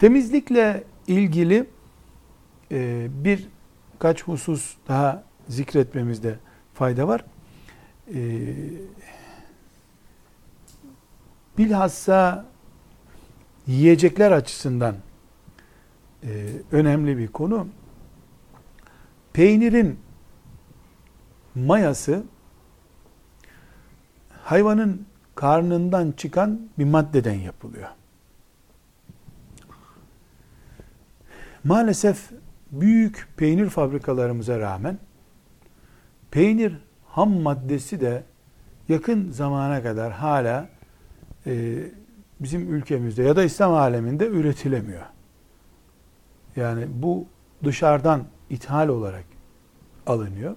Temizlikle ilgili e, birkaç husus daha zikretmemizde fayda var. E, bilhassa yiyecekler açısından e, önemli bir konu. Peynirin mayası hayvanın karnından çıkan bir maddeden yapılıyor. Maalesef büyük peynir fabrikalarımıza rağmen peynir ham maddesi de yakın zamana kadar hala e, bizim ülkemizde ya da İslam aleminde üretilemiyor. Yani bu dışarıdan ithal olarak alınıyor.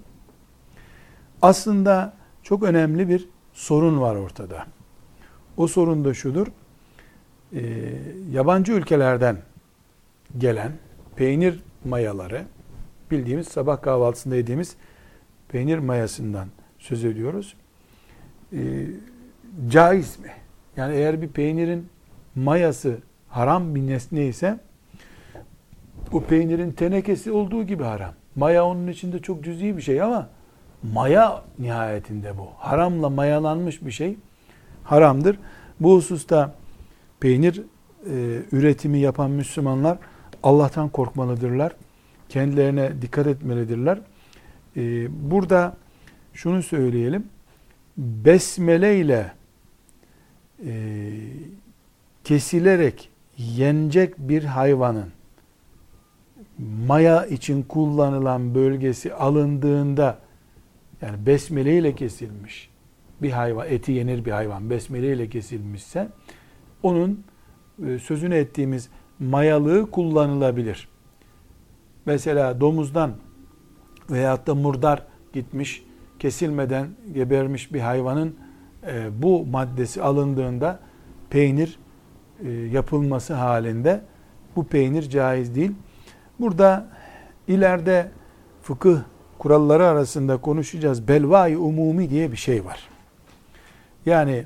Aslında çok önemli bir sorun var ortada. O sorun da şudur. E, yabancı ülkelerden gelen peynir mayaları bildiğimiz sabah kahvaltısında yediğimiz peynir mayasından söz ediyoruz. E, caiz mi? Yani eğer bir peynirin mayası haram bir nesne ise bu peynirin tenekesi olduğu gibi haram. Maya onun içinde çok cüzi bir şey ama maya nihayetinde bu. Haramla mayalanmış bir şey haramdır. Bu hususta peynir e, üretimi yapan Müslümanlar Allah'tan korkmalıdırlar. Kendilerine dikkat etmelidirler. E, burada şunu söyleyelim. Besmele ile e, kesilerek yenecek bir hayvanın maya için kullanılan bölgesi alındığında yani besmele ile kesilmiş bir hayvan, eti yenir bir hayvan besmele ile kesilmişse onun e, sözünü ettiğimiz mayalığı kullanılabilir. Mesela domuzdan veyahut da murdar gitmiş, kesilmeden gebermiş bir hayvanın e, bu maddesi alındığında peynir e, yapılması halinde bu peynir caiz değil. Burada ileride fıkıh kuralları arasında konuşacağız. Belvai umumi diye bir şey var. Yani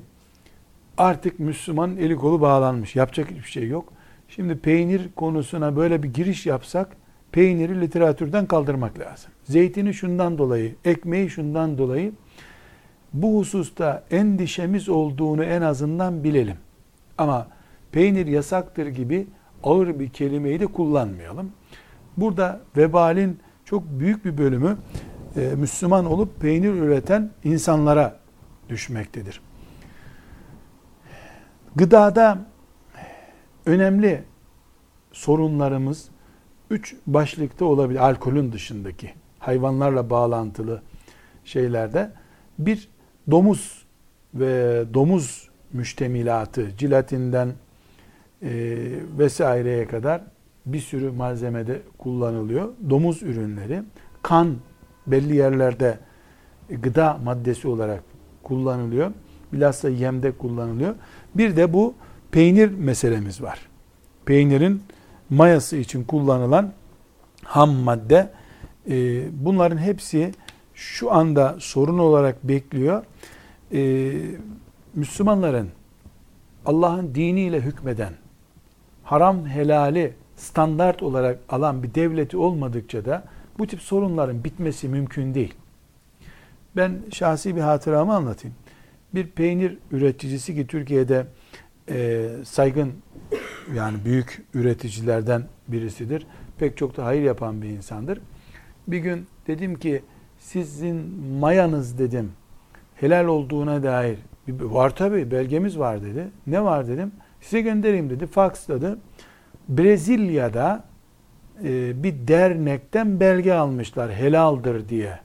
artık Müslüman eli kolu bağlanmış. Yapacak hiçbir şey yok. Şimdi peynir konusuna böyle bir giriş yapsak peyniri literatürden kaldırmak lazım. Zeytini şundan dolayı, ekmeği şundan dolayı bu hususta endişemiz olduğunu en azından bilelim. Ama peynir yasaktır gibi ağır bir kelimeyi de kullanmayalım. Burada vebalin çok büyük bir bölümü e, Müslüman olup peynir üreten insanlara düşmektedir. Gıdada önemli sorunlarımız üç başlıkta olabilir. Alkolün dışındaki hayvanlarla bağlantılı şeylerde. Bir, domuz ve domuz müştemilatı, cilatinden e, vesaireye kadar bir sürü malzemede kullanılıyor. Domuz ürünleri, kan belli yerlerde gıda maddesi olarak kullanılıyor. Bilhassa yemde kullanılıyor. Bir de bu peynir meselemiz var. Peynirin mayası için kullanılan ham madde. E, bunların hepsi şu anda sorun olarak bekliyor. E, Müslümanların Allah'ın diniyle hükmeden, haram helali standart olarak alan bir devleti olmadıkça da bu tip sorunların bitmesi mümkün değil. Ben şahsi bir hatıramı anlatayım. Bir peynir üreticisi ki Türkiye'de e, saygın yani büyük üreticilerden birisidir. Pek çok da hayır yapan bir insandır. Bir gün dedim ki sizin mayanız dedim helal olduğuna dair var tabi belgemiz var dedi. Ne var dedim. Size göndereyim dedi. Faksladı. Brezilya'da e, bir dernekten belge almışlar helaldir diye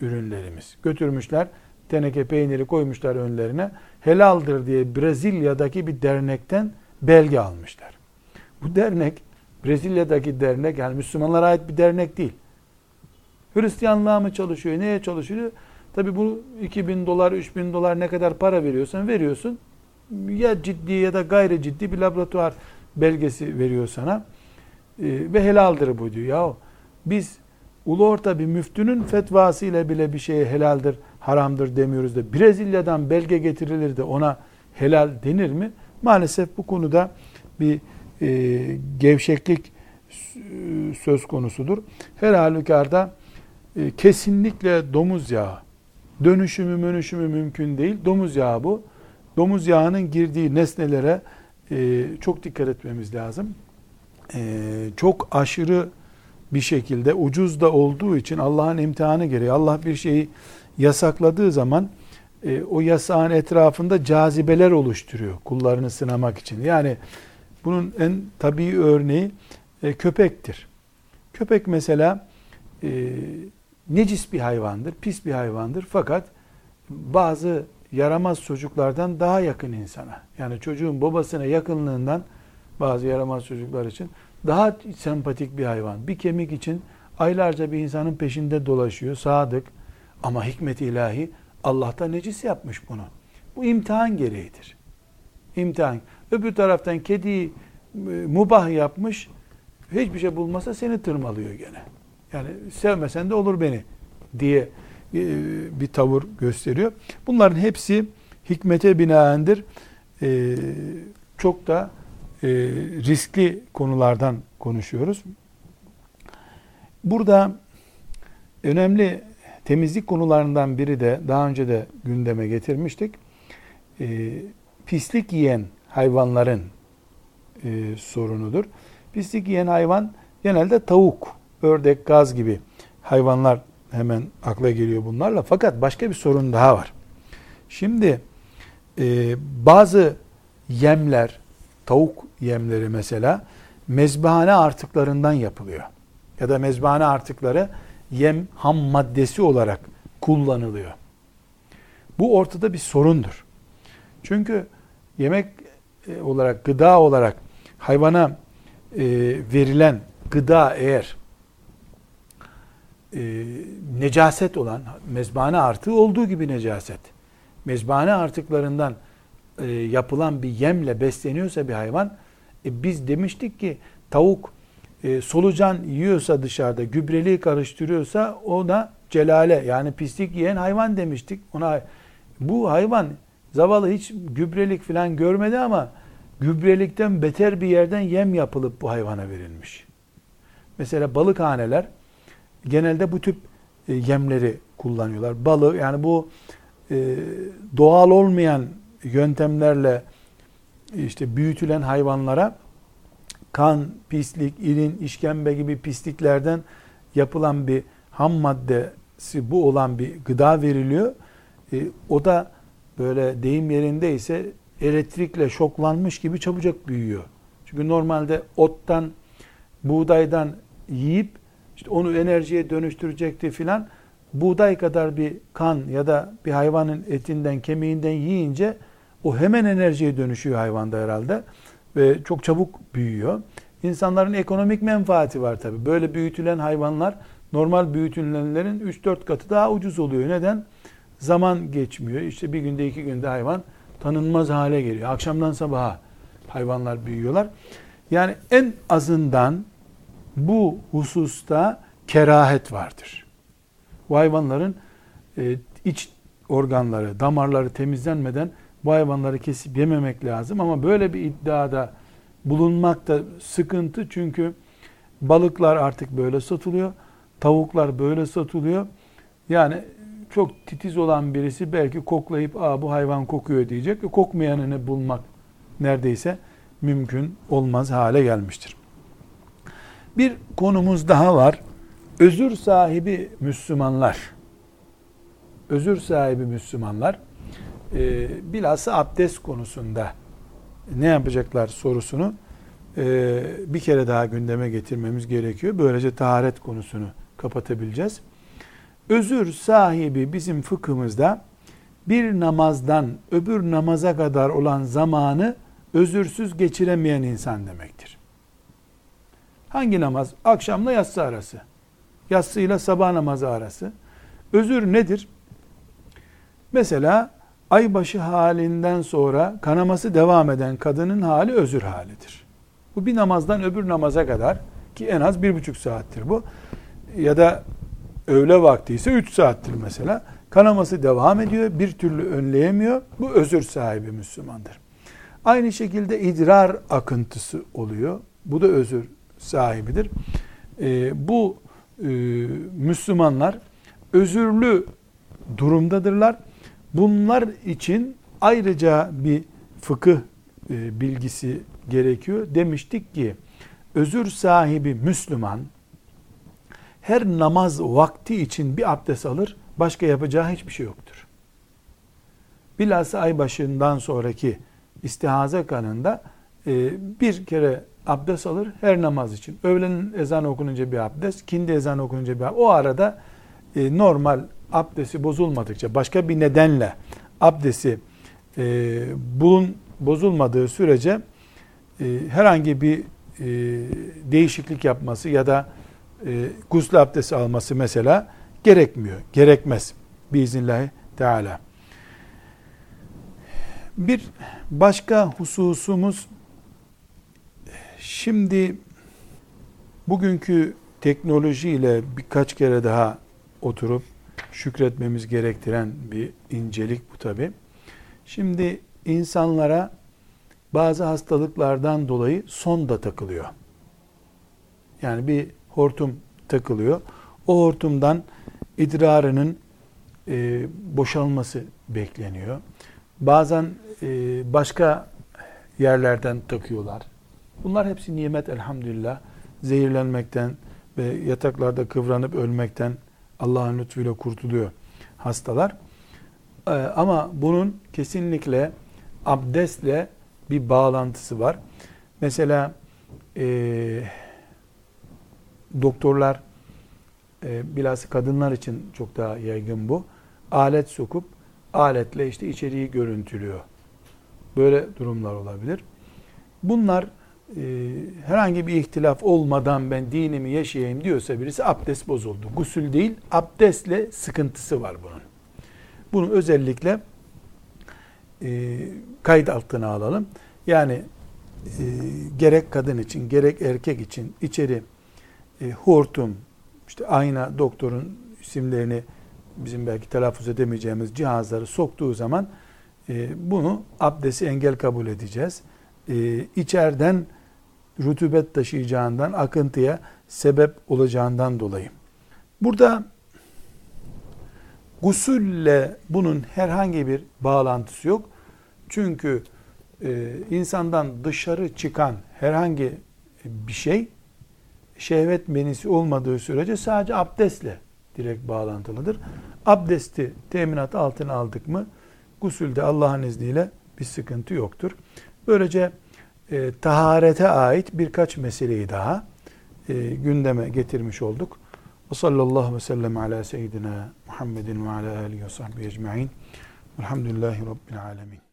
ürünlerimiz. Götürmüşler teneke peyniri koymuşlar önlerine. Helaldir diye Brezilya'daki bir dernekten belge almışlar. Bu dernek Brezilya'daki dernek yani Müslümanlara ait bir dernek değil. Hristiyanlığa mı çalışıyor, neye çalışıyor? Tabi bu 2000 dolar, 3000 dolar ne kadar para veriyorsan veriyorsun. Ya ciddi ya da gayri ciddi bir laboratuvar belgesi veriyor sana. Ee, ve helaldir bu diyor. Ya biz ulu orta bir müftünün fetvası ile bile bir şeye helaldir, haramdır demiyoruz da Brezilya'dan belge getirilir de ona helal denir mi? Maalesef bu konuda bir e, gevşeklik söz konusudur. Her halükarda e, kesinlikle domuz yağı, dönüşümü dönüşümü mümkün değil. Domuz yağı bu. Domuz yağının girdiği nesnelere e, çok dikkat etmemiz lazım. E, çok aşırı bir şekilde ucuz da olduğu için Allah'ın imtihanı gereği Allah bir şeyi yasakladığı zaman e, o yasağın etrafında cazibeler oluşturuyor kullarını sınamak için. Yani bunun en tabii örneği e, köpektir. Köpek mesela e, necis bir hayvandır, pis bir hayvandır fakat bazı yaramaz çocuklardan daha yakın insana. Yani çocuğun babasına yakınlığından bazı yaramaz çocuklar için daha sempatik bir hayvan. Bir kemik için aylarca bir insanın peşinde dolaşıyor, sadık. Ama hikmet ilahi Allah'ta necis yapmış bunu. Bu imtihan gereğidir. İmtihan. Öbür taraftan kediyi e, mubah yapmış, hiçbir şey bulmasa seni tırmalıyor gene. Yani sevmesen de olur beni diye e, bir tavır gösteriyor. Bunların hepsi hikmete binaendir. E, çok da riskli konulardan konuşuyoruz. Burada önemli temizlik konularından biri de daha önce de gündeme getirmiştik. Pislik yiyen hayvanların sorunudur. Pislik yiyen hayvan genelde tavuk, ördek, gaz gibi hayvanlar hemen akla geliyor bunlarla. Fakat başka bir sorun daha var. Şimdi e, bazı yemler, tavuk yemleri mesela mezbahane artıklarından yapılıyor. Ya da mezbahane artıkları yem ham maddesi olarak kullanılıyor. Bu ortada bir sorundur. Çünkü yemek e, olarak, gıda olarak hayvana e, verilen gıda eğer e, necaset olan mezbane artığı olduğu gibi necaset. Mezbane artıklarından yapılan bir yemle besleniyorsa bir hayvan biz demiştik ki tavuk e, solucan yiyorsa dışarıda gübreliği karıştırıyorsa ona celale yani pislik yiyen hayvan demiştik. Ona bu hayvan zavallı hiç gübrelik falan görmedi ama gübrelikten beter bir yerden yem yapılıp bu hayvana verilmiş. Mesela balıkhaneler genelde bu tip e, yemleri kullanıyorlar. Balı yani bu e, doğal olmayan yöntemlerle işte büyütülen hayvanlara kan, pislik, irin, işkembe gibi pisliklerden yapılan bir ham maddesi bu olan bir gıda veriliyor. E, o da böyle deyim yerindeyse elektrikle şoklanmış gibi çabucak büyüyor. Çünkü normalde ottan, buğdaydan yiyip işte onu enerjiye dönüştürecekti filan. Buğday kadar bir kan ya da bir hayvanın etinden, kemiğinden yiyince o hemen enerjiye dönüşüyor hayvanda herhalde ve çok çabuk büyüyor. İnsanların ekonomik menfaati var tabi. Böyle büyütülen hayvanlar normal büyütülenlerin 3-4 katı daha ucuz oluyor. Neden? Zaman geçmiyor. İşte bir günde iki günde hayvan tanınmaz hale geliyor. Akşamdan sabaha hayvanlar büyüyorlar. Yani en azından bu hususta kerahet vardır. Bu hayvanların e, iç organları, damarları temizlenmeden bu hayvanları kesip yememek lazım ama böyle bir iddiada bulunmak da sıkıntı çünkü balıklar artık böyle satılıyor, tavuklar böyle satılıyor. Yani çok titiz olan birisi belki koklayıp Aa, bu hayvan kokuyor diyecek. E, kokmayanını bulmak neredeyse mümkün olmaz hale gelmiştir. Bir konumuz daha var. Özür sahibi Müslümanlar. Özür sahibi Müslümanlar e, bilhassa abdest konusunda ne yapacaklar sorusunu e, bir kere daha gündeme getirmemiz gerekiyor. Böylece taharet konusunu kapatabileceğiz. Özür sahibi bizim fıkhımızda bir namazdan öbür namaza kadar olan zamanı özürsüz geçiremeyen insan demektir. Hangi namaz? Akşamla yatsı arası. Yatsıyla sabah namazı arası. Özür nedir? Mesela aybaşı halinden sonra kanaması devam eden kadının hali özür halidir. Bu bir namazdan öbür namaza kadar ki en az bir buçuk saattir bu. Ya da öğle vakti ise 3 saattir mesela. Kanaması devam ediyor, bir türlü önleyemiyor. Bu özür sahibi Müslümandır. Aynı şekilde idrar akıntısı oluyor. Bu da özür sahibidir. E, bu e, Müslümanlar özürlü durumdadırlar. Bunlar için ayrıca bir fıkıh e, bilgisi gerekiyor. Demiştik ki özür sahibi Müslüman her namaz vakti için bir abdest alır, başka yapacağı hiçbir şey yoktur. Bilhassa ay başından sonraki istihaze kanında e, bir kere abdest alır her namaz için. Öğlenin ezan okununca bir abdest, kindi ezan okununca bir abdest. O arada e, normal abdesti bozulmadıkça, başka bir nedenle abdesti e, bulun bozulmadığı sürece e, herhangi bir e, değişiklik yapması ya da e, gusül abdesti alması mesela gerekmiyor. Gerekmez. Biiznillahü Teala. Bir başka hususumuz şimdi bugünkü teknolojiyle birkaç kere daha oturup şükretmemiz gerektiren bir incelik bu tabi. Şimdi insanlara bazı hastalıklardan dolayı sonda takılıyor. Yani bir hortum takılıyor. O hortumdan idrarının e, boşalması bekleniyor. Bazen e, başka yerlerden takıyorlar. Bunlar hepsi nimet elhamdülillah. Zehirlenmekten ve yataklarda kıvranıp ölmekten Allah'ın lütfuyla kurtuluyor hastalar. Ee, ama bunun kesinlikle abdestle bir bağlantısı var. Mesela e, doktorlar e, bilhassa kadınlar için çok daha yaygın bu. Alet sokup aletle işte içeriği görüntülüyor. Böyle durumlar olabilir. Bunlar e, herhangi bir ihtilaf olmadan ben dinimi yaşayayım diyorsa birisi abdest bozuldu. Gusül değil, abdestle sıkıntısı var bunun. Bunu özellikle e, kayıt altına alalım. Yani e, gerek kadın için, gerek erkek için içeri e, hortum, işte ayna doktorun isimlerini bizim belki telaffuz edemeyeceğimiz cihazları soktuğu zaman e, bunu abdesti engel kabul edeceğiz. E, içeriden rutubet taşıyacağından, akıntıya sebep olacağından dolayı. Burada gusülle bunun herhangi bir bağlantısı yok. Çünkü e, insandan dışarı çıkan herhangi bir şey şehvet menisi olmadığı sürece sadece abdestle direkt bağlantılıdır. Abdesti teminat altına aldık mı gusülde Allah'ın izniyle bir sıkıntı yoktur. Böylece e, taharete ait birkaç meseleyi daha e, gündeme getirmiş olduk. Ve sallallahu ve sellem ala seyyidina Muhammedin ve ala alihi ve sahbihi ecma'in. Elhamdülillahi Rabbil alemin.